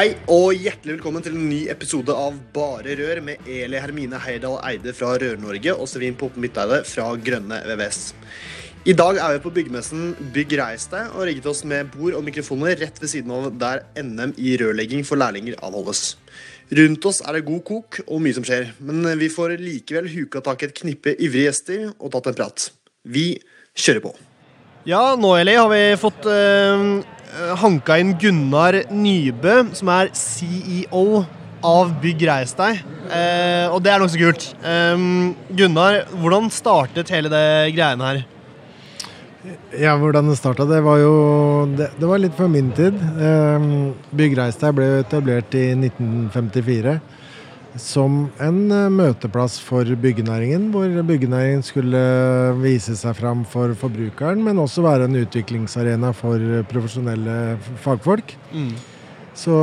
Hei og hjertelig velkommen til en ny episode av Bare Rør med Eli Hermine Heyerdahl Eide fra Rør-Norge og Sevin Poppe Midteide fra Grønne VVS. I dag er vi på byggemessen Bygg Reis deg og rigget oss med bord og mikrofoner rett ved siden av der NM i rørlegging for lærlinger avholdes. Rundt oss er det god kok og mye som skjer, men vi får likevel huka tak i et knippe ivrige gjester og tatt en prat. Vi kjører på. Ja, nå Eli, har vi fått uh, hanka inn Gunnar Nybø, som er CEO av Bygg Reis deg. Eh, og det er nokså kult. Eh, Gunnar, hvordan startet hele det greiene her? Ja, hvordan det starta? Det var jo det, det, var litt før min tid. Eh, Bygg Reis deg ble etablert i 1954 som en eh, møteplass for byggenæringen, hvor byggenæringen skulle vise seg fram for forbrukeren, men også være en utviklingsarena for profesjonelle fagfolk. Mm. Så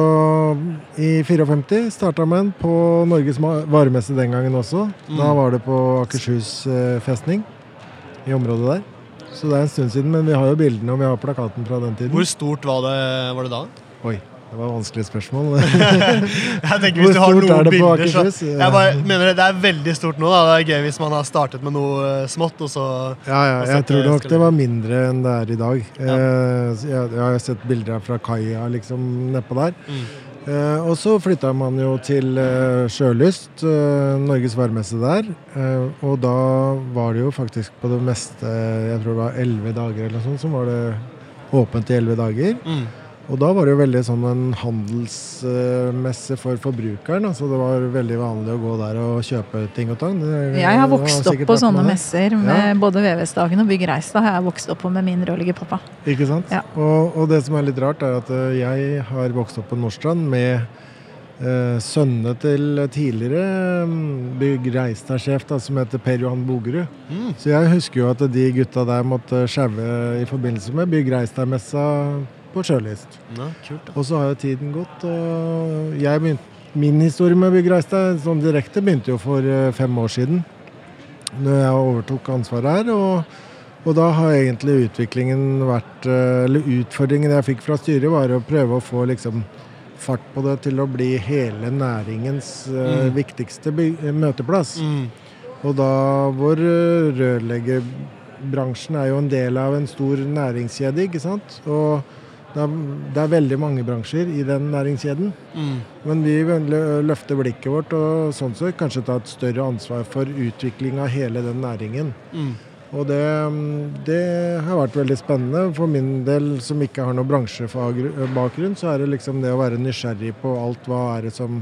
i 54 starta man på Norges varemesse den gangen også. Mm. Da var det på Akershus eh, festning, i området der. Så det er en stund siden, men vi har jo bildene og vi har plakaten fra den tiden. Hvor stort var det, var det da? Oi, det var et vanskelig spørsmål. jeg tenker Hvis du har noen bilder, så Jeg bare mener Det er veldig stort nå. Da. Det er gøy hvis man har startet med noe eh, smått, og så Ja, ja jeg tror nok det var mindre enn det er i dag. Ja. Eh, jeg, jeg, har sett bilder fra kaia liksom nedpå der. Mm. Eh, og så flytta man jo til Sjølyst, Norges varmeste der. Eh, og da var det jo faktisk på det meste, jeg tror det var elleve dager eller noe sånt, som var det åpent i elleve dager. Mm. Og da var det jo veldig sånn en handelsmesse for forbrukeren. altså Det var veldig vanlig å gå der og kjøpe ting og tang. Jeg har vokst opp på sånne messer med ja. både VVS-dagen og Bygg Reistad. har jeg vokst opp på med min rørleggerpappa. Ikke sant. Ja. Og, og, det som er litt rart, er at eh, jeg har vokst opp på Nordstrand med eh, sønnene til tidligere mm, Bygg Reistad-sjef som heter Per Johan Bogerud. Mm. Så jeg husker jo at de gutta der måtte sjaue i forbindelse med Bygg Reistad-messa på sjølyst. Ja, og så har jo tiden gått, og jeg begynte, min historie med Bygg Reistad sånn direkte begynte jo for eh, fem år siden. Når jeg overtok ansvaret her. og og da har egentlig utviklingen vært eh, Eller utfordringen jeg fikk fra styret, var å prøve å få liksom fart på det til å bli hele næringens uh, mm. viktigste møteplass. Mm. Og da hvor rørleggerbransjen er jo en del av en stor næringskjede, ikke sant. Og det er, det er, veldig mange bransjer i den næringskjeden. Mm. Men vi løfter blikket vårt og sånn så kanskje ta et større ansvar for utvikling av hele den næringen. Mm. Og det, det, har vært veldig spennende. For min del som ikke har noen bransjebakgrunn, så er det liksom det å være nysgjerrig på alt hva er det som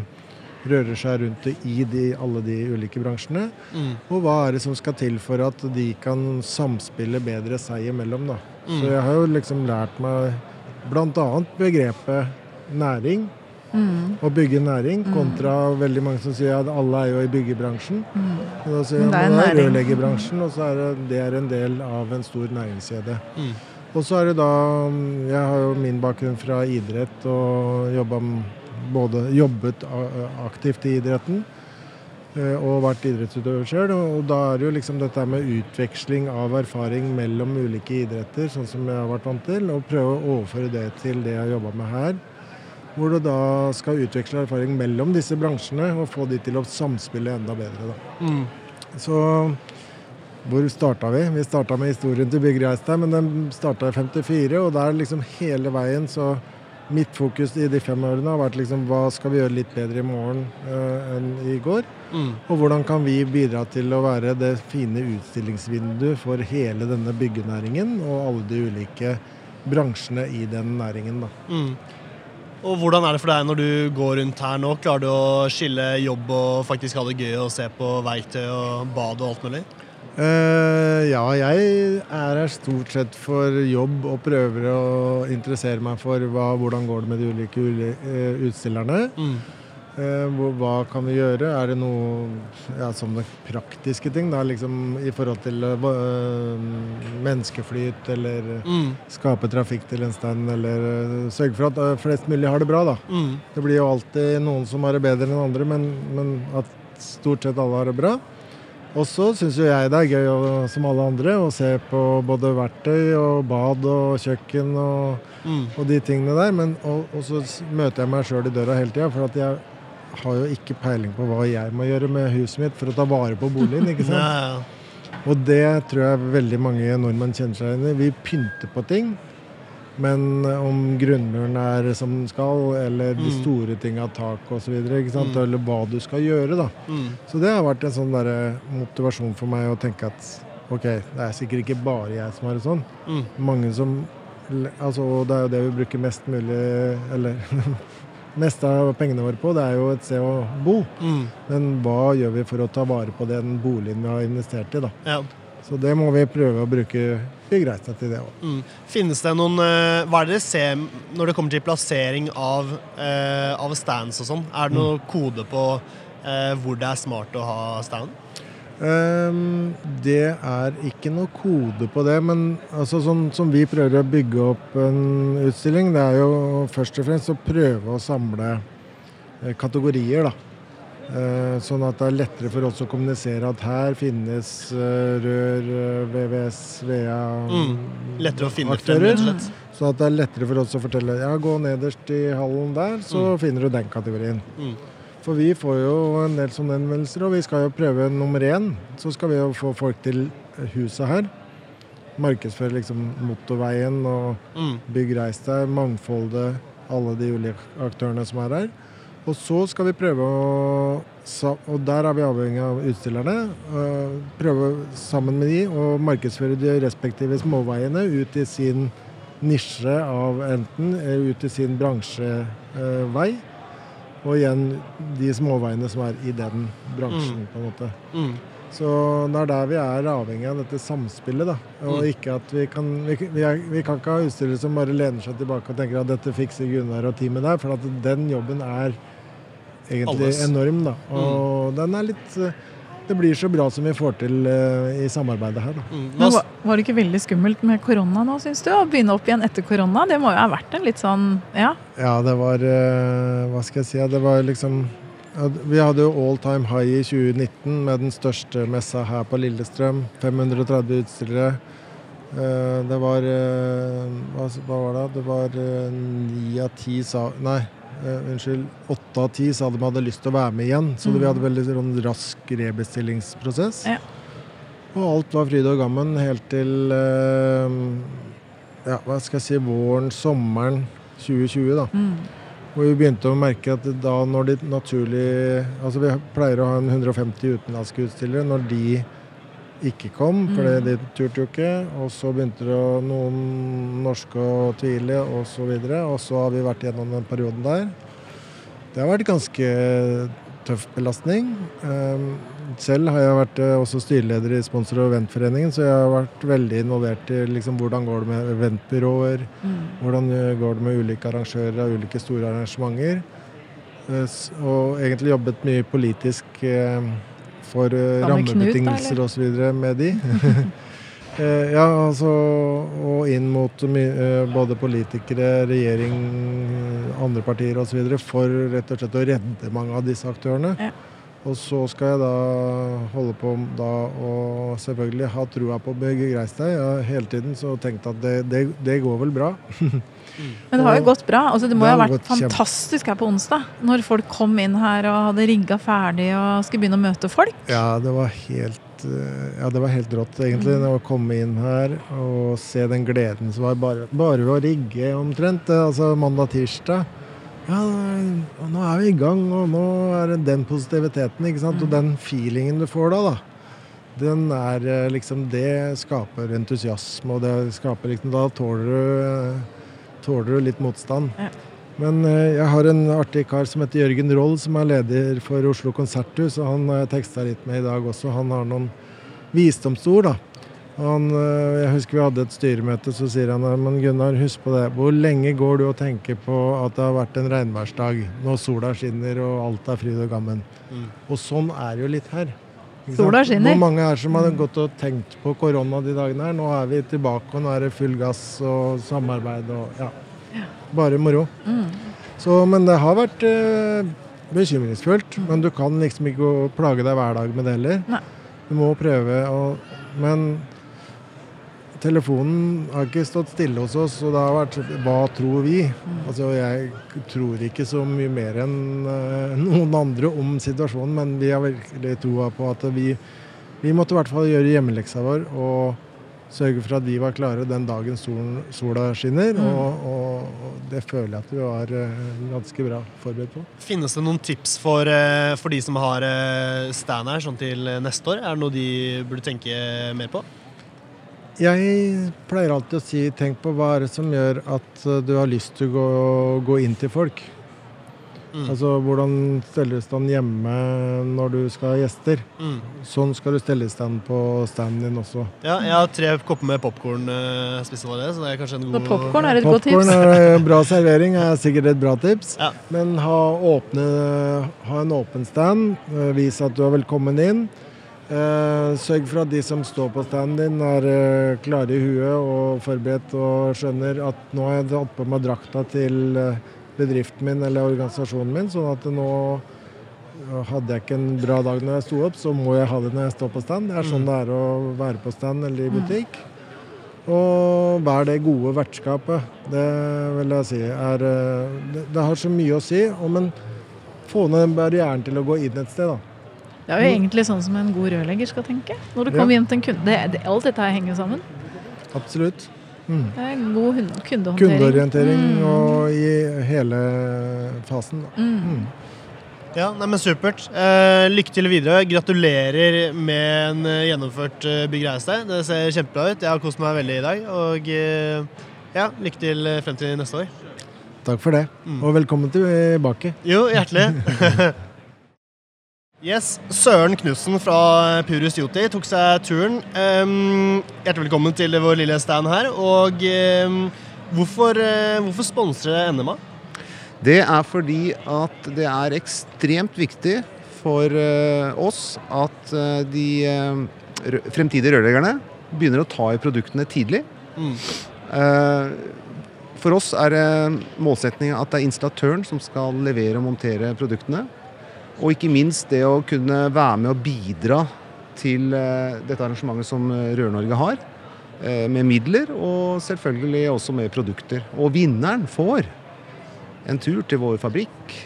rører seg rundt i de, alle de ulike bransjene. Mm. Og hva er det som skal til for at de kan samspille bedre seg imellom. da. Mm. Så jeg har jo liksom lært meg Bl.a. begrepet næring. Mm. Å bygge næring, mm. kontra veldig mange som sier at alle er jo i byggebransjen. Mm. da sier man at det er rørleggerbransjen, og så er det, det er en del av en stor næringskjede. Mm. Og så er det da Jeg har jo min bakgrunn fra idrett og jobba både jobbet aktivt i idretten. Eh, og vært idrettsutøver sjøl. Og da er det jo liksom dette med utveksling av erfaring mellom ulike idretter, sånn som jeg har vært vant til, og prøve å overføre det til det jeg har jobba med her. Hvor du da skal utveksle erfaring mellom disse bransjene og få de til å samspille enda bedre. Da. Mm. Så hvor starta vi? Vi starta med historien til Bygg Reistad, men den starta i 54, og der liksom hele veien så Mitt fokus i de fem årene har vært liksom hva skal vi gjøre litt bedre i morgen uh, enn i går? Mm. Og hvordan kan vi bidra til å være det fine utstillingsvinduet for hele denne byggenæringen og alle de ulike bransjene i den næringen. da. Mm. Og Hvordan er det for deg når du går rundt her nå? Klarer du å skille jobb og faktisk ha det gøy og se på verktøy og bad og alt mulig? Uh, ja, jeg er her stort sett for jobb og prøver å interessere meg for hva, hvordan går det med de ulike uh, utstillerne. Mm. Eh, hva kan vi gjøre? Er det noe ja, sånne praktiske ting da, liksom, i forhold til uh, menneskeflyt, eller mm. skape trafikk til en stand, eller uh, sørge for at flest mulig har det bra, da. Mm. Det blir jo alltid noen som har det bedre enn andre, men, men at stort sett alle har det bra. Og så syns jo jeg det er gøy, som alle andre, å se på både verktøy og bad og kjøkken og, mm. og de tingene der. Men, og, og, så møter jeg meg sjøl i døra hele tida, for at jeg har jo ikke peiling på hva jeg må gjøre med huset mitt for å ta vare på boligen. ikke sant? Og det tror jeg veldig mange nordmenn kjenner seg igjen i. Vi pynter på ting. Men om grunnmuren er som den skal, eller de mm. store tinga, tak osv., mm. eller hva du skal gjøre, da. Mm. Så det har vært en sånn motivasjon for meg å tenke at ok, det er sikkert ikke bare jeg som har det sånn. Mm. Mange som Altså, det er jo det vi bruker mest mulig Eller meste av pengene våre på, det er jo et sted å bo. Mm. Men hva gjør vi for å ta vare på den boligen vi har investert i, da? Ja. Så det må vi prøve å bruke Bygreisa til det òg. Mm. Finnes det noen eh, Hva er det dere ser når det kommer til plassering av, eh, av stands og sånn? Er det noen mm. kode på eh, hvor det er smart å ha stand? Um, det er ikke noe kode på det, men altså, sånn som vi prøver å bygge opp en utstilling, det er jo først og fremst å prøve å samle eh, kategorier. da. Uh, sånn at det er lettere for oss å kommunisere at her finnes uh, rør, VVS, VEA mm. Lettere å finne aktører. frem, Så at det er lettere for oss å fortelle ja, gå nederst i hallen der, så mm. finner du den kategorien. Mm. For vi får jo en del sånne henvendelser, og vi skal jo prøve nummer én. Så skal vi jo få folk til huset her. Markedsføre liksom motorveien og mm. bygg reis der. mangfoldet, alle de ulike aktørene som er her. Og så skal vi prøve å Og der er vi avhengig av utstillerne. Prøve sammen med de å markedsføre de respektive småveiene ut i sin nisje av enten ut i sin bransjevei og igjen de småveiene som er i den bransjen, mm. på en måte. Mm. Så det er der vi er avhengig av dette samspillet. da, Og mm. ikke at vi kan vi, vi, er, vi, kan ikke ha utstillere som bare lener seg tilbake og tenker at dette fikser Gunnar og teamet der, for at den jobben er egentlig Alles. enorm. da, Og mm. den er litt det blir så bra som vi får til uh, i samarbeidet her. Mm. Men var, var, det ikke veldig skummelt med korona nå, syns du? Å begynne opp igjen etter korona? Det må jo ha vært en litt sånn ja? Ja, det var uh, Hva skal jeg si? Det var liksom Vi hadde jo all time high i 2019 med den største messa her på Lillestrøm. 530 utstillere. Uh, det var hva, var det? Det var ni av ti sa Nei unnskyld, åtte av ti sa de hadde lyst til å være med igjen. Så mm. vi hadde veldig sånn, rask rebestillingsprosess. Ja. Og alt var fryd og gammen helt til uh, ja, hva skal jeg si, våren, sommeren 2020. da. Mm. Hvor vi begynte å merke at da når de naturlig Altså vi pleier å ha en 150 utenlandske utstillere. Når de ikke kom, for mm. de turte jo ikke. Og så begynte det noen norske å tvile. Og, så videre, og så har vi vært gjennom den perioden der. Det har vært ganske tøff belastning. Ehm, selv har jeg vært eh, også styreleder i Sponsor- og eventforeningen, så jeg har vært veldig involvert i liksom, hvordan går det med eventbyråer. Mm. Hvordan eh, går det med ulike arrangører av ulike store arrangementer. Eh, og egentlig jobbet mye politisk for uh, rammebetingelser osv. med de. Eh, ja, altså Og inn mot uh, både politikere, regjering, andre partier osv. for rett og slett å redde mange av disse aktørene. Ja. Og så skal jeg da holde på da og selvfølgelig ha trua på Birger Greistad. Jeg har hele tiden så tenkt at det, det, det går vel bra. Men det har jo gått bra. Altså, det må jo ha vært fantastisk her på onsdag. Når folk kom inn her og hadde rigga ferdig og skulle begynne å møte folk. Ja, det var helt, eh, ja, det var helt rått, egentlig. Mm. Å komme inn her og se den gleden som var bare, bare ved å rigge omtrent. Eh, altså mandag-tirsdag. Ja, nå er vi i gang, og nå er det den positiviteten ikke sant? og mm. den feelingen du får da. da den er eh, liksom Det skaper entusiasme, og det skaper liksom Da tåler du tåler du litt motstand. Ja. Men eh, jeg har en artig kar som heter Jørgen Roll, som er leder for Oslo Konserthus. og Han har jeg teksta litt med i dag også. Han har noen visdomsord. da. Han, eh, jeg husker vi hadde et styremøte, så sier han men Gunnar, husk på det. Hvor lenge går du og tenker på at det har vært en regnværsdag, når sola skinner og alt er fryd og gammen? Mm. Og sånn er det jo litt her. Sola skinner. Hvor mange er som har gått og tenkt på korona de dagene her? Nå er vi tilbake, og nå er det full gass og samarbeid og ja. Bare moro. Mm. Så, men det har vært eh, bekymringsfullt. Men du kan liksom ikke plage deg hver dag med det heller. Nei. Du må prøve å Men telefonen har ikke stått stille hos oss, og det har vært hva tror vi? Mm. Altså, jeg tror ikke så mye mer enn uh, noen andre om situasjonen, men vi har virkelig troa på at vi, vi måtte i hvert fall gjøre hjemmeleksa vår og sørge for at de var klare den dagen solen, sola skinner. Mm. Og, og, det føler jeg at vi var uh, ganske bra forberedt på. Finnes det noen tips for, uh, for de som har stand her sånn til neste år? Er det noe de burde tenke mer på? Jeg pleier alltid å si tenk på hva er det som gjør at eh, du har lyst til å gå, gå inn til folk. Mm. Altså hvordan steller du stand hjemme når du skal ha gjester. Mm. Sånn skal du stelle stand på standen din også. Ja, jeg har tre kopper med popkorn uh, spist allerede, det, så det er kanskje en god Popkorn er et godt tips. Er bra servering, er sikkert et bra tips. Ja. Men ha, åpne, ha en åpen stand. Eh, vis at du er velkommen inn. Eh, sørg for at de som står på standen din, er eh, klare i huet og forberedt og skjønner at nå har jeg tatt på meg drakta til eh, bedriften min eller organisasjonen min, sånn at nå hadde jeg ikke en bra dag når jeg sto opp, så må jeg ha det når jeg står på stand. Det er sånn mm. det er å være på stand eller i mm. butikk. Og vær det gode vertskapet. Det vil jeg si er Det, det har så mye å si. men få ned barrieren til å gå inn et sted, da. Det er jo egentlig sånn som en god rørlegger skal tenke. Når du kommer ja. hjem til en kunde. Det, det, alt dette henger sammen. Absolutt. Mm. Det er god kundeorientering. Kundeorientering mm. og i hele fasen. Mm. mm. Ja, nei, men Supert. Eh, lykke til videre. Gratulerer med en uh, gjennomført uh, Bygg Reis Det ser kjempebra ut. Jeg har kost meg veldig i dag. Og uh, ja, lykke til frem til neste år. Takk for det. Mm. Og velkommen tilbake. Jo, hjertelig. Yes, Søren Knutsen fra Purus Joti tok seg turen. Um, hjertelig velkommen til vår lille stand her. Og um, hvorfor, uh, hvorfor sponser NMA? Det er fordi at det er ekstremt viktig for uh, oss at uh, de fremtidige rørleggerne begynner å ta i produktene tidlig. Mm. for oss er det målsettinga at det er installatøren som skal levere og montere produktene. Og ikke minst det å kunne være med og bidra til eh, dette arrangementet som eh, Rør-Norge har. Eh, med midler, og selvfølgelig også med produkter. Og vinneren får en tur til vår fabrikk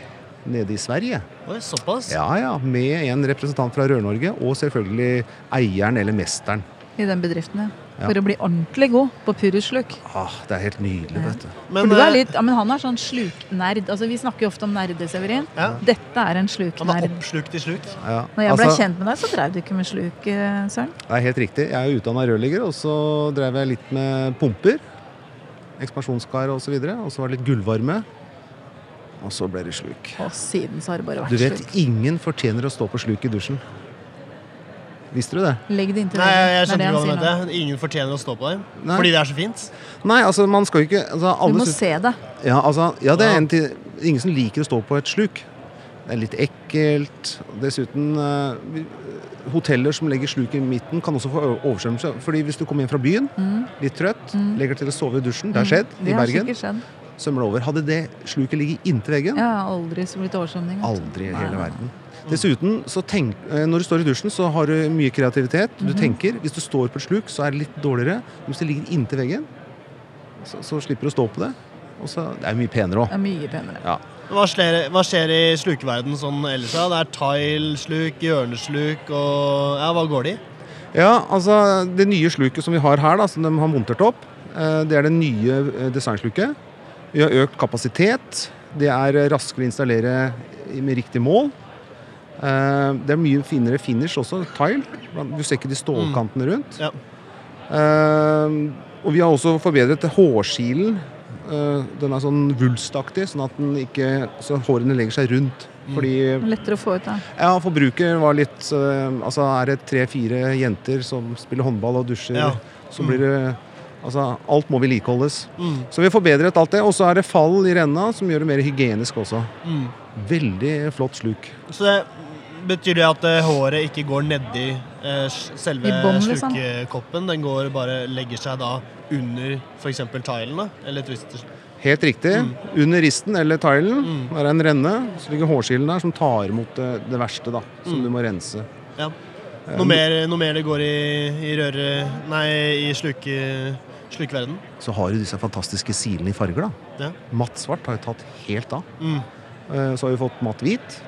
nede i Sverige. Oi, såpass? Ja, ja, Med en representant fra Rør-Norge, og selvfølgelig eieren eller mesteren. I den bedriften, ja for å bli ordentlig god på purresluk. Ah, det er helt nydelig, vet du. Men, er eh, litt, ja, men han er sånn sluknerd. Altså, vi snakker jo ofte om nerder, Severin. Ja. Dette er en sluknerd. Han er oppslukt i sluk. Ja. Når jeg ble altså, kjent med deg, så drev du ikke med sluk, eh, Søren? Det er helt riktig. Jeg er utdanna rørlegger, og så drev jeg litt med pumper. Ekspansjonskar osv. Og, så og så var det litt gullvarme. Og så ble det sluk. Og siden så har det bare vært sluk. Du vet, sluk. ingen fortjener å stå på sluk i dusjen. Visste du det? Legg det inntil Nei, jeg, jeg skjønner hva du mente. Ingen fortjener å stå på dem. Nei. Fordi det er så fint. Nei, altså, man skal ikke altså, Du må se det. Ja, altså, ja, det er en til Ingen som liker å stå på et sluk. Det er litt ekkelt. Dessuten uh, Hoteller som legger sluk i midten, kan også få oversvømmelse. Fordi hvis du kommer hjem fra byen, mm. litt trøtt, mm. legger til å sove i dusjen Det har skjedd mm. i Bergen. Skjedd. Sømmer over. Hadde det sluket ligget inntil veggen Ja, aldri så blitt oversvømning. Aldri i hele verden. Dessuten, så tenk, eh, når du står i dusjen, så har du mye kreativitet. Du mm -hmm. tenker. Hvis du står på et sluk, så er det litt dårligere. Hvis det ligger inntil veggen, så, så slipper du å stå på det. Og så, det er mye penere òg. Ja. Hva hva skjer i slukeverden sånn ellers? Det er tile-sluk, hjørnesluk og Ja, hva går det i? Ja, altså Det nye sluket som vi har her, da, som de har montert opp, eh, det er det nye eh, designsluket. Vi har økt kapasitet. Det er raskere å installere med riktig mål. Uh, det er mye finere finish også. Tile. Du ser ikke de stålkantene rundt. Ja. Uh, og vi har også forbedret hårskilen Eh, Den er sånn vulstaktig, sånn at den ikke, så hårene legger seg rundt. Fordi Lettere å få ut, da. ja, forbruker var litt eh, Altså er det tre-fire jenter som spiller håndball og dusjer, Ja. så blir det Altså, alt må vedlikeholdes. Mm. Så vi har forbedret alt det. Og så er det fall i renna, som gjør det mer hygienisk også. Mm. Veldig flott sluk. Så det betyr det at eh, håret ikke går nedi eh, selve I liksom? slukekoppen? Den går bare legger seg da under f.eks. tilen? Eller twister? Helt riktig. Mm. Under risten eller tilen Mm. er en renne. Så ligger hårskilen der som tar imot det, det verste, da. Som Mm. du må rense. Ja. Eh, Noe mer, noe mer det går i, i røre... Nei, i sluke, slukeverden? Så har du disse fantastiske silene i farger, da. Ja. Matt svart har jo tatt helt av. Mm. Eh, Så har vi fått matt hvit.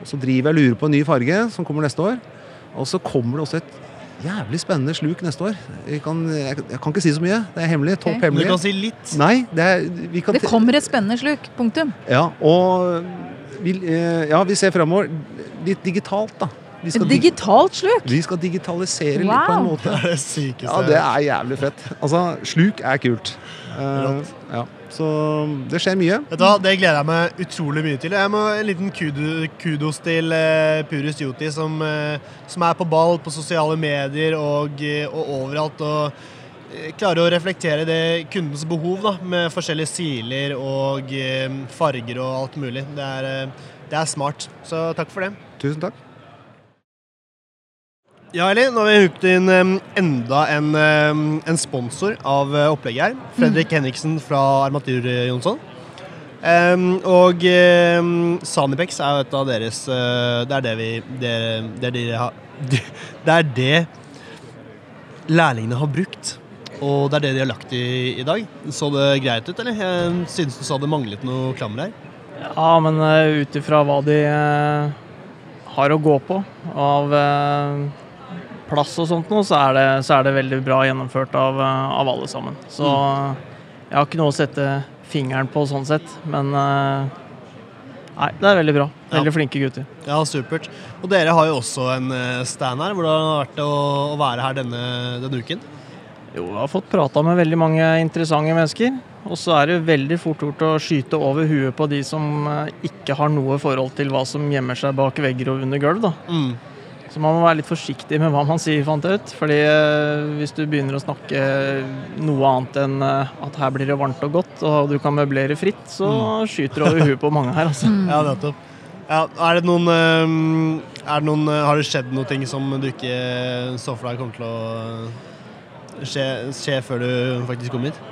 Og så driver jeg og lurer på en ny farge som kommer neste år. Og så kommer det også et jævlig spennende sluk neste år. Jeg kan, jeg, jeg kan ikke si så mye. Det er hemmelig. Topp okay. hemmelig. du kan si litt. Nei, det er vi kan Det kommer et spennende sluk. Punktum. Ja, og vi, eh, ja, vi ser framover. Litt digitalt, da. Vi skal, Et digitalt sluk! vi skal digitalisere litt på en måte. Det er det sykeste. Ja, det er jævlig fett. Altså, sluk er kult. Uh, ja. Så det skjer mye. Vet du hva, Det gleder jeg meg utrolig mye til. Jeg må En liten kudos til eh, Purus Joti, som, eh, som er på ball på sosiale medier og, eh, og overalt. og Klarer å reflektere det kundens behov da, med forskjellige siler og farger og alt mulig. Det er, det er smart. Så takk for det. Tusen takk. Ja, Eli, nå har vi hooket inn enda en, en sponsor av eh, opplegget her. Fredrik Henriksen fra Armatur eh, Jonsson. Um, og um, Sanipex er jo et av deres uh, Det er det vi Det, det er de har Det er det lærlingene har brukt. Og det er det de har lagt i i dag. Så det greit ut, eller? Jeg synes du sa det manglet noe klammer her. Ja, men uh, ut ifra hva de uh, har å gå på av eh, plass og sånt nå, så er, det, så er det veldig bra gjennomført av, eh, av alle sammen. Så jeg har ikke noe å sette fingeren på sånn sett, men eh, Nei, det er veldig bra. Veldig flinke gutter. Ja, supert. Og dere har jo også en eh, stand her. Hvordan har det vært å, å være her denne, denne uken? Jo, jeg har fått prata med veldig mange interessante mennesker. Og så er det veldig fort gjort å skyte over huet på de som eh, ikke har noe forhold til hva som gjemmer seg bak vegger og under gulv. da. Mm. Så man må være litt forsiktig med hva man sier, fant jeg ut. Fordi eh, hvis du begynner å snakke noe annet enn eh, at her blir det varmt og godt, og du kan møblere fritt, så skyter du over huet på mange her, altså. Ja, nettopp. Ja, er det noen, eh, er det noen Har det skjedd noe ting som du ikke så for deg kommer til å skje, skje før du faktisk kom hit?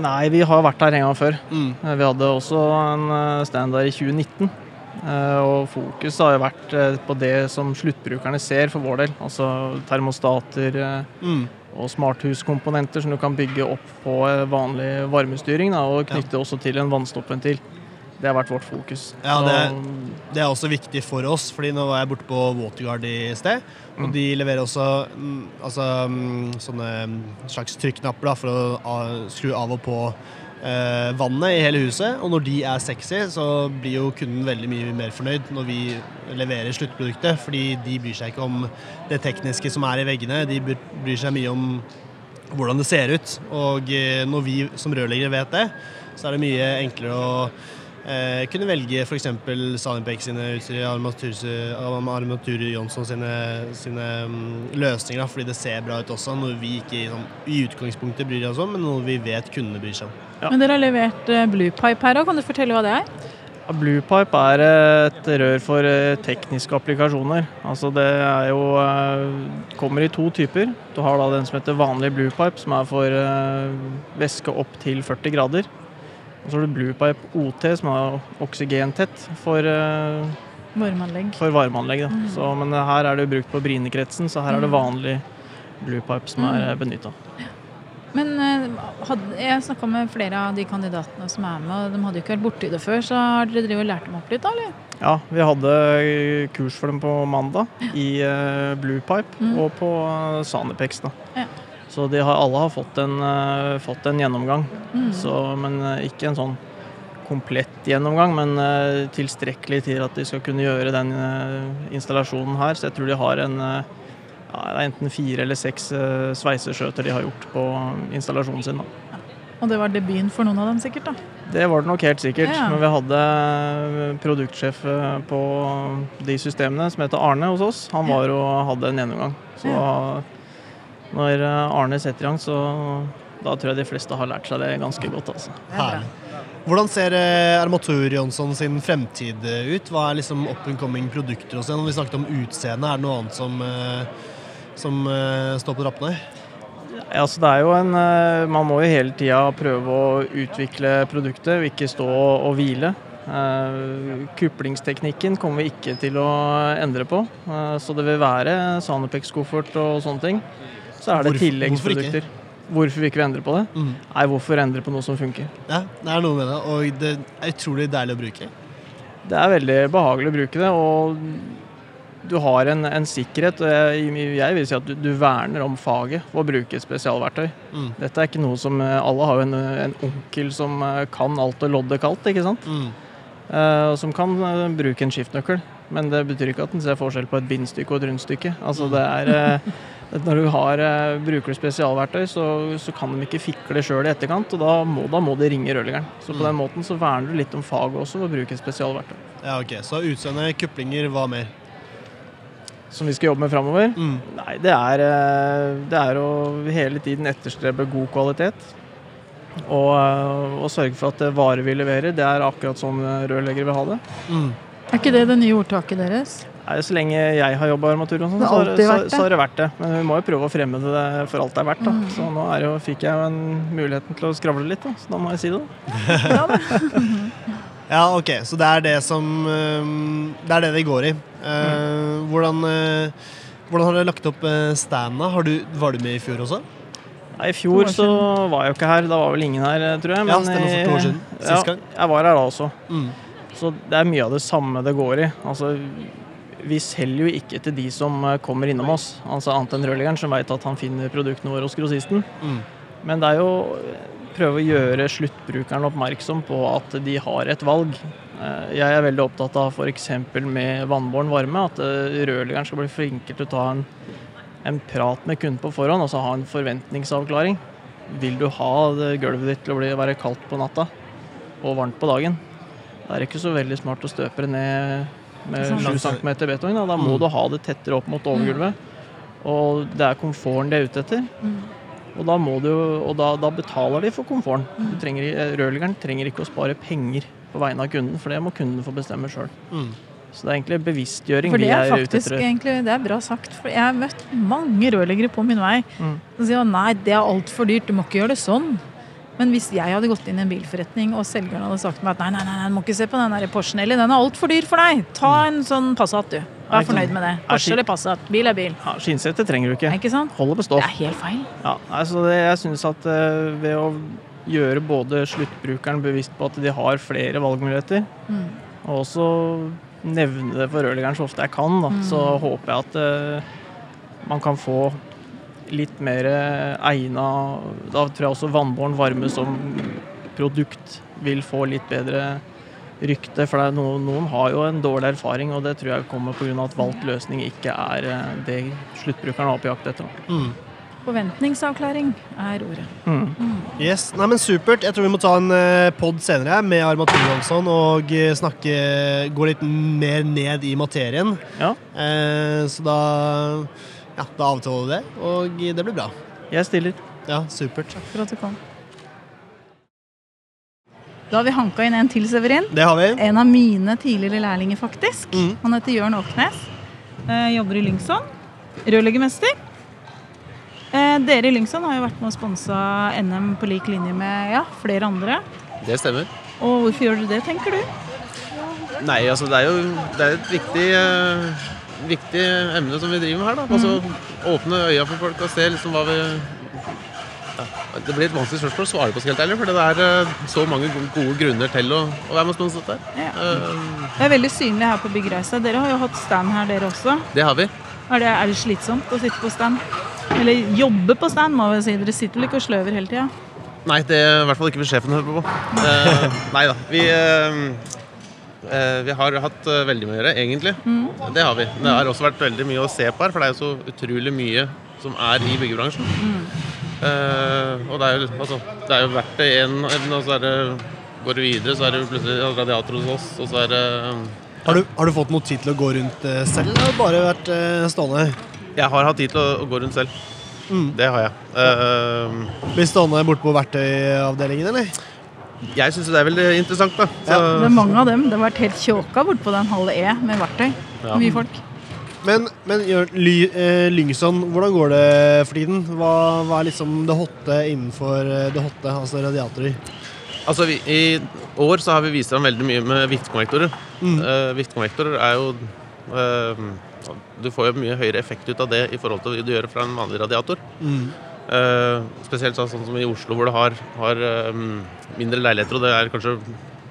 Nei, vi har vært her en gang før. Mm. Vi hadde også en stand der i 2019. eh, Og fokus har jo vært eh, på det som sluttbrukerne ser for vår del. Altså termostater eh, Mm. og smarthuskomponenter som du kan bygge opp på vanlig varmestyring. Da, og knytte også til en vannstoppventil. Det har vært vårt fokus. Ja, det- Det er også viktig for oss, fordi nå var jeg borte på Waterguard i sted. Og de leverer også mm, altså, mm, sånne mm, slags trykknapper da, for å skru av og på eh, vannet i hele huset. Og når de er sexy, så blir jo kunden veldig mye mer fornøyd når vi leverer sluttproduktet. Fordi de bryr seg ikke om det tekniske som er i veggene, de bryr seg mye om hvordan det ser ut. Og eh, når vi som rørleggere vet det, så er det mye enklere å eh, kunne velge f.eks. Salinpek sine utstyr, Armatur, Armatur Jonsson sine, sine mm, løsninger, da, fordi det ser bra ut også. Noe vi ikke sånn, i utgangspunktet bryr oss om, men noe vi vet kundene bryr seg om. Ja. Men dere har levert BluePipe Blue her òg. Kan du fortelle hva det er? Ja, Bluepipe er eh, et rør for eh, tekniske applikasjoner. Altså det er jo eh, kommer i to typer. Du har da den som heter vanlig bluepipe, som er for eh, væske opp til 40 grader. Og så har du Bluepipe OT, som er oksygentett for, uh, Varmeanlegg. for varmeanlegg. Da. Så, men eh, her er det brukt på Brinekretsen, så her er det vanlig Bluepipe som er benytta. Men eh, hadde, jeg snakka med flere av de kandidatene som er med, og de hadde jo ikke vært borti det før. Så har dere drivet og lært dem opp litt, da? eller? Ja, vi hadde eh, kurs for dem på mandag i BluePipe Blue Mm. og på uh, Sanepex. Da. Ja. Så de har, alle har fått en, eh, fått en gjennomgang. Mm. Så, men eh, ikke en sånn komplett gjennomgang, men eh, tilstrekkelig til at de skal kunne gjøre den installasjonen her. Så jeg tror de har en ja, enten fire eller seks sveiseskjøter de har gjort på installasjonen sin. Da. Og det var debuten for noen av dem sikkert, da. Det var det nok helt sikkert. Ja. Men vi hadde produktsjef på de systemene som heter Arne hos oss. Han var og hadde en gjennomgang. Så når eh, Arne setter i gang, så da tror jeg de fleste har lært seg det ganske godt. altså. Herlig. Hvordan ser eh, Armatur Jonsson sin fremtid eh, ut? Hva er liksom up and coming produkter hos vi snakket om utseende, er det noe annet som, eh, som eh, står på trappene? Ja, altså det er jo en, eh, Man må jo hele tida prøve å utvikle produktet, og ikke stå og hvile. Eh, Kuplingsteknikken kommer vi ikke til å endre på, eh, så det vil være Sanepex-koffert og sånne ting. Så er det Hvorfor- tilleggsprodukter. Hvorfor vi ikke vil endre på det? Mm. Nei, hvorfor endre på noe som funker? Ja, det er noe med det, og det er utrolig deilig å bruke. Det er veldig behagelig å bruke det, og du har en, en sikkerhet. og Jeg, jeg vil si at du, du verner om faget ved å bruke et spesialverktøy. Mm. Dette er ikke noe som eh, Alle har jo en, en onkel som eh, kan alt og loddet kaldt, ikke sant? Mm. Uh, som kan uh, bruke en skiftnøkkel. Men det betyr ikke at en ser forskjell på et bindstykke og et rundstykke. Altså det er eh, Når du har, eh, bruker spesialverktøy, så, så kan de ikke fikle sjøl i etterkant, og da må, da må de ringe rørleggeren. Så på den måten så verner du litt om faget også ved å bruke spesialverktøy. Ja, ok. Så utseende, kuplinger, hva mer? Som vi skal jobbe med framover? Mm. Nei, det er, eh, det er å hele tiden etterstrebe god kvalitet. Og, eh, og sørge for at varer vi leverer, det er akkurat sånn rørleggere vil ha det. Mm. Er ikke det det nye ordtaket deres? Nei, så lenge jeg har jobba i armatur, og sånt så, har- så, det. så har det vært det. Men vi må jo prøve å fremme det for alt det er verdt. Da. Mm. Så nå er jo, fikk jeg jo en muligheten til å skravle litt, da. så da må jeg si det. Ja, ok. Så det er det som Det er det det går i. Eh, hvordan, eh, hvordan har dere lagt opp uh, standa? Har du, var du med i fjor også? I fjor så var jeg jo ikke her. Da var vel ingen her, tror jeg. Ja, stemmer, for to år siden. Sist gang. Ja, jeg var her da også. Mm. Så det er mye av det samme det går i. Altså, vi selger jo ikke til de som eh, kommer innom oss, altså annet enn rørleggeren som vet at han finner produktene våre hos grossisten. Mm. Men det er jo prøve å gjøre sluttbrukeren oppmerksom på at de har et valg. Eh, Jeg er veldig opptatt av f.eks. med vannbåren varme, at eh, rørleggeren skal bli flinkere til å ta en, en prat med kunden på forhånd, altså ha en forventningsavklaring. Vil du ha gulvet ditt til å bli, være kaldt på natta og varmt på dagen? Det er det ikke så veldig smart å støpe det ned med Sånn. 7 cm betong. Da. da må Mm. du ha det tettere opp mot overgulvet. Og det er komforten de er ute etter. Og da, må du, og da, da betaler de for komforten. Du trenger, eh, rørleggeren trenger ikke å spare penger på vegne av kunden, for det må kunden få bestemme sjøl. Mm. Så det er egentlig bevisstgjøring For det vi er er ute etter. egentlig, det er bra sagt. For jeg har møtt mange rørleggere på min vei Mm. som sier nei, det er altfor dyrt, du må ikke gjøre det sånn. Men hvis jeg hadde gått inn i en bilforretning og selgeren hadde sagt meg at nei, nei, nei, du må ikke se på den der Porschen eller den er altfor dyr for deg, ta en sånn Passat du. Vær fornøyd med det. Porsche eller Passat, bil er bil. Ja, Skinnsete trenger du ikke. Ikke sant? Holder på Det er helt feil. Ja, altså det, jeg synes at uh, ved å gjøre både sluttbrukeren bevisst på at de har flere valgmuligheter, Mm. og også nevne det for rørleggeren så ofte jeg kan, da, så håper jeg at uh, man kan få litt mer egna Da tror jeg også vannbåren varme som produkt vil få litt bedre rykte. For det er noen, noen har jo en dårlig erfaring, og det tror jeg kommer pga. at valgt løsning ikke er eh, det sluttbrukeren har på jakt etter. Mm. Forventningsavklaring er ordet. Mm. Yes, Nei, men Supert. Jeg tror vi må ta en uh, pod senere med Armatur Johansson og eh, snakke Gå litt mer ned i materien. Ja, Eh, så da Ja, da avtaler vi det, og det blir bra. jeg stiller. Ja, supert. Takk For at du kom. Da har vi hanka inn en til, Severin. Det har vi. En av mine tidligere lærlinger, faktisk. Mm. Han heter Jørn Åknes. Eh, jobber i Lyngson. Rørleggermester. Eh, dere i Lyngson har jo vært med og sponsa NM på lik linje med ja, flere andre. Det stemmer. Og hvorfor gjør dere det, tenker du? Nei, altså det er jo det er et viktig, eh, viktig emne som vi driver med her. da. Altså Åpne øya for folk og se liksom hva vi ja, Det blir et vanskelig spørsmål å svare på, helt ærlig, for det er eh, så mange gode grunner til å, å være med sponse dette. der. Ja. Uh, Det er veldig synlig her på Byggreisa. Dere har jo hatt stand her, dere også. Det har vi. Er det, er det slitsomt å sitte på stand? Eller jobbe på stand, må vi si. Dere sitter vel ikke og sløver hele tida? Nei, det er i hvert fall ikke hvis sjefen hører på. Uh, nei da. Vi, eh, vi har hatt eh, veldig mye å gjøre, egentlig. Det har vi. Det har også vært veldig mye å se på her, for det er jo så utrolig mye som er i byggebransjen. Mm. Eh, og det er jo, altså, det er jo verdt det én evne, og så er det, går det videre, så er det plutselig radiator hos oss, og så er det Har du, har du fått noe tid til å gå rundt eh, selv, eller har du bare vært uh, stående? Jeg har hatt tid til å, å gå rundt selv. Mm. Det har jeg. Uh, Blir stående borte på verktøyavdelingen, eller? Jeg syns det er veldig interessant, da. Så, Det er mange av dem. Det har vært helt kjåka bortpå den halve E med verktøy. Ja. Mye folk. Men, men Ly, eh, Lyngson, hvordan går det for tiden? Hva, hva er liksom det hotte innenfor eh, det hotte, altså radiatorer? Altså, vi, I år så har vi vist fram veldig mye med viftekonvektorer. Mm. Eh, viftekonvektorer er jo eh, Du får jo mye høyere effekt ut av det i forhold til det du gjør fra en vanlig radiator. Mm. Eh, spesielt sånn som i Oslo, hvor du har, har um, mindre leiligheter og det er kanskje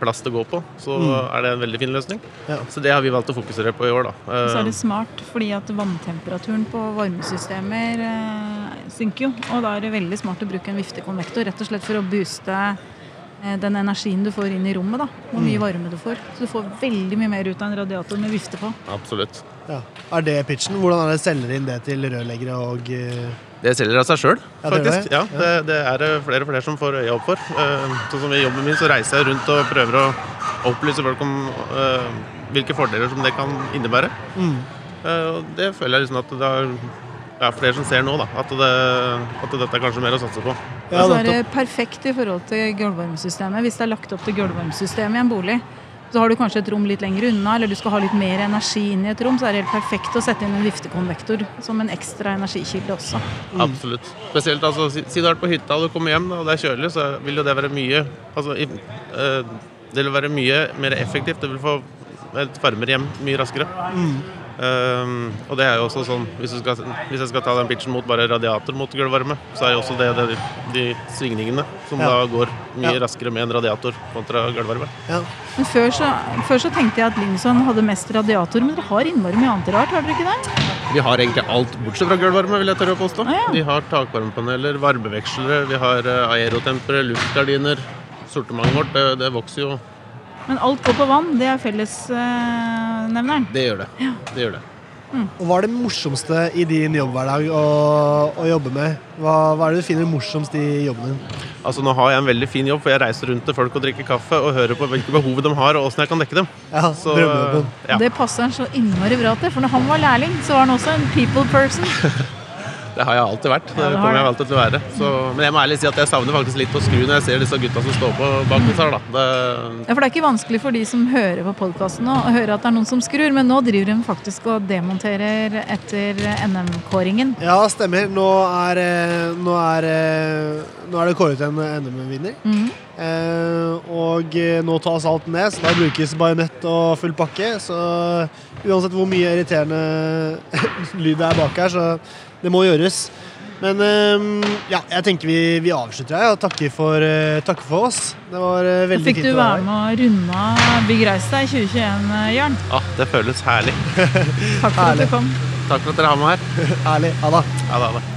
plass til å gå på. Så er det en veldig fin løsning. Ja. Så det har vi valgt å fokusere på i år, da. Så er Eh, det smart fordi at vanntemperaturen på varmesystemer uh, synker jo. Og da er det veldig smart å bruke en viftekonvektor rett og slett for å booste eh, den energien du får inn i rommet. da, Hvor mye varme du får. Så du får veldig mye mer ut av en radiator med vifte på. absolutt. Ja. Er det pitchen? Hvordan er det selger inn det til rørleggere og eh, Det selger av seg sjøl, Ja, faktisk. det. Ja, det, det er det flere og flere som får øya opp for. Eh, Sånn som I jobben min så reiser jeg rundt og prøver å opplyse folk om eh, hvilke fordeler som det kan innebære. mm. Eh, det føler jeg liksom at det er ja, flere som ser nå, da. At, det, at dette er kanskje mer å satse på. Ja, så er det perfekt i forhold til gulvvarmesystemet. Hvis det er lagt opp til gulvvarmesystemet i en bolig, så har du kanskje et rom litt lenger unna, eller du skal ha litt mer energi inn i et rom, så er det helt perfekt å sette inn en viftekonvektor som en ekstra energikilde også. Absolutt. Spesielt altså, si, si du har vært på hytta og du kommer hjem da, og det er kjølig, så vil jo det være mye altså, i, uh, Det vil være mye mer effektivt. Det vil få et varmere hjem mye raskere. Eh, og det er jo også sånn hvis, du skal, hvis jeg skal ta den pitchen mot bare radiator mot gulvvarme, så er jo også det, det de svingningene som Ja. da går mye Ja. raskere med en radiator kontra gulvvarme. Ja. Men før så, før så tenkte jeg at Linson hadde mest radiator, men dere har innmari mye annet rart, har dere ikke det? Vi har egentlig alt bortsett fra gulvvarme, vil jeg tørre å påstå. Ah, ja. Vi har takvarmepaneler, varmevekslere, vi har uh, aerotempere, luftgardiner. Sortimentet vårt, det, det vokser jo. Men alt går på vann, det er fellesnevneren. Det gjør det. Det gjør det. Og Hva er det morsomste i din jobbhverdag å, å jobbe med? Hva, hva er det du finner morsomst i jobben din? Altså Nå har jeg en veldig fin jobb, for jeg reiser rundt til folk og drikker kaffe og hører på hvilke behov de har, og åssen jeg kan dekke dem. Ja, Så, Drømmejobben. ja, Det passer han så innmari bra til, for når han var lærling, så var han også en people person. det har jeg alltid vært. Det kommer jeg alltid til å være. Så, men jeg må ærlig si at jeg savner faktisk litt å skru når jeg ser disse gutta som står på bak oss her. da. Det, Ja, for det er ikke vanskelig for de som hører på podkasten å høre at det er noen som skrur, men nå driver de faktisk og demonterer etter NM-kåringen. Ja, stemmer. Nå er, eh, nå er, eh, nå er det kåret en NM-vinner. Mhm. Eh, og eh, nå tas alt ned, så da brukes bajonett og full pakke. Så uansett hvor mye irriterende lyd det er bak her, så det må gjøres. Men eh, ja, jeg tenker vi, vi avslutter her og takker for, eh, takker for oss. Det var eh, veldig fikk fint du å være være med å runde av Bygg Reis deg 2021, Jørn. ah, det føles herlig. Takk for at du kom. Takk for at dere har meg her. Herlig. Ha det.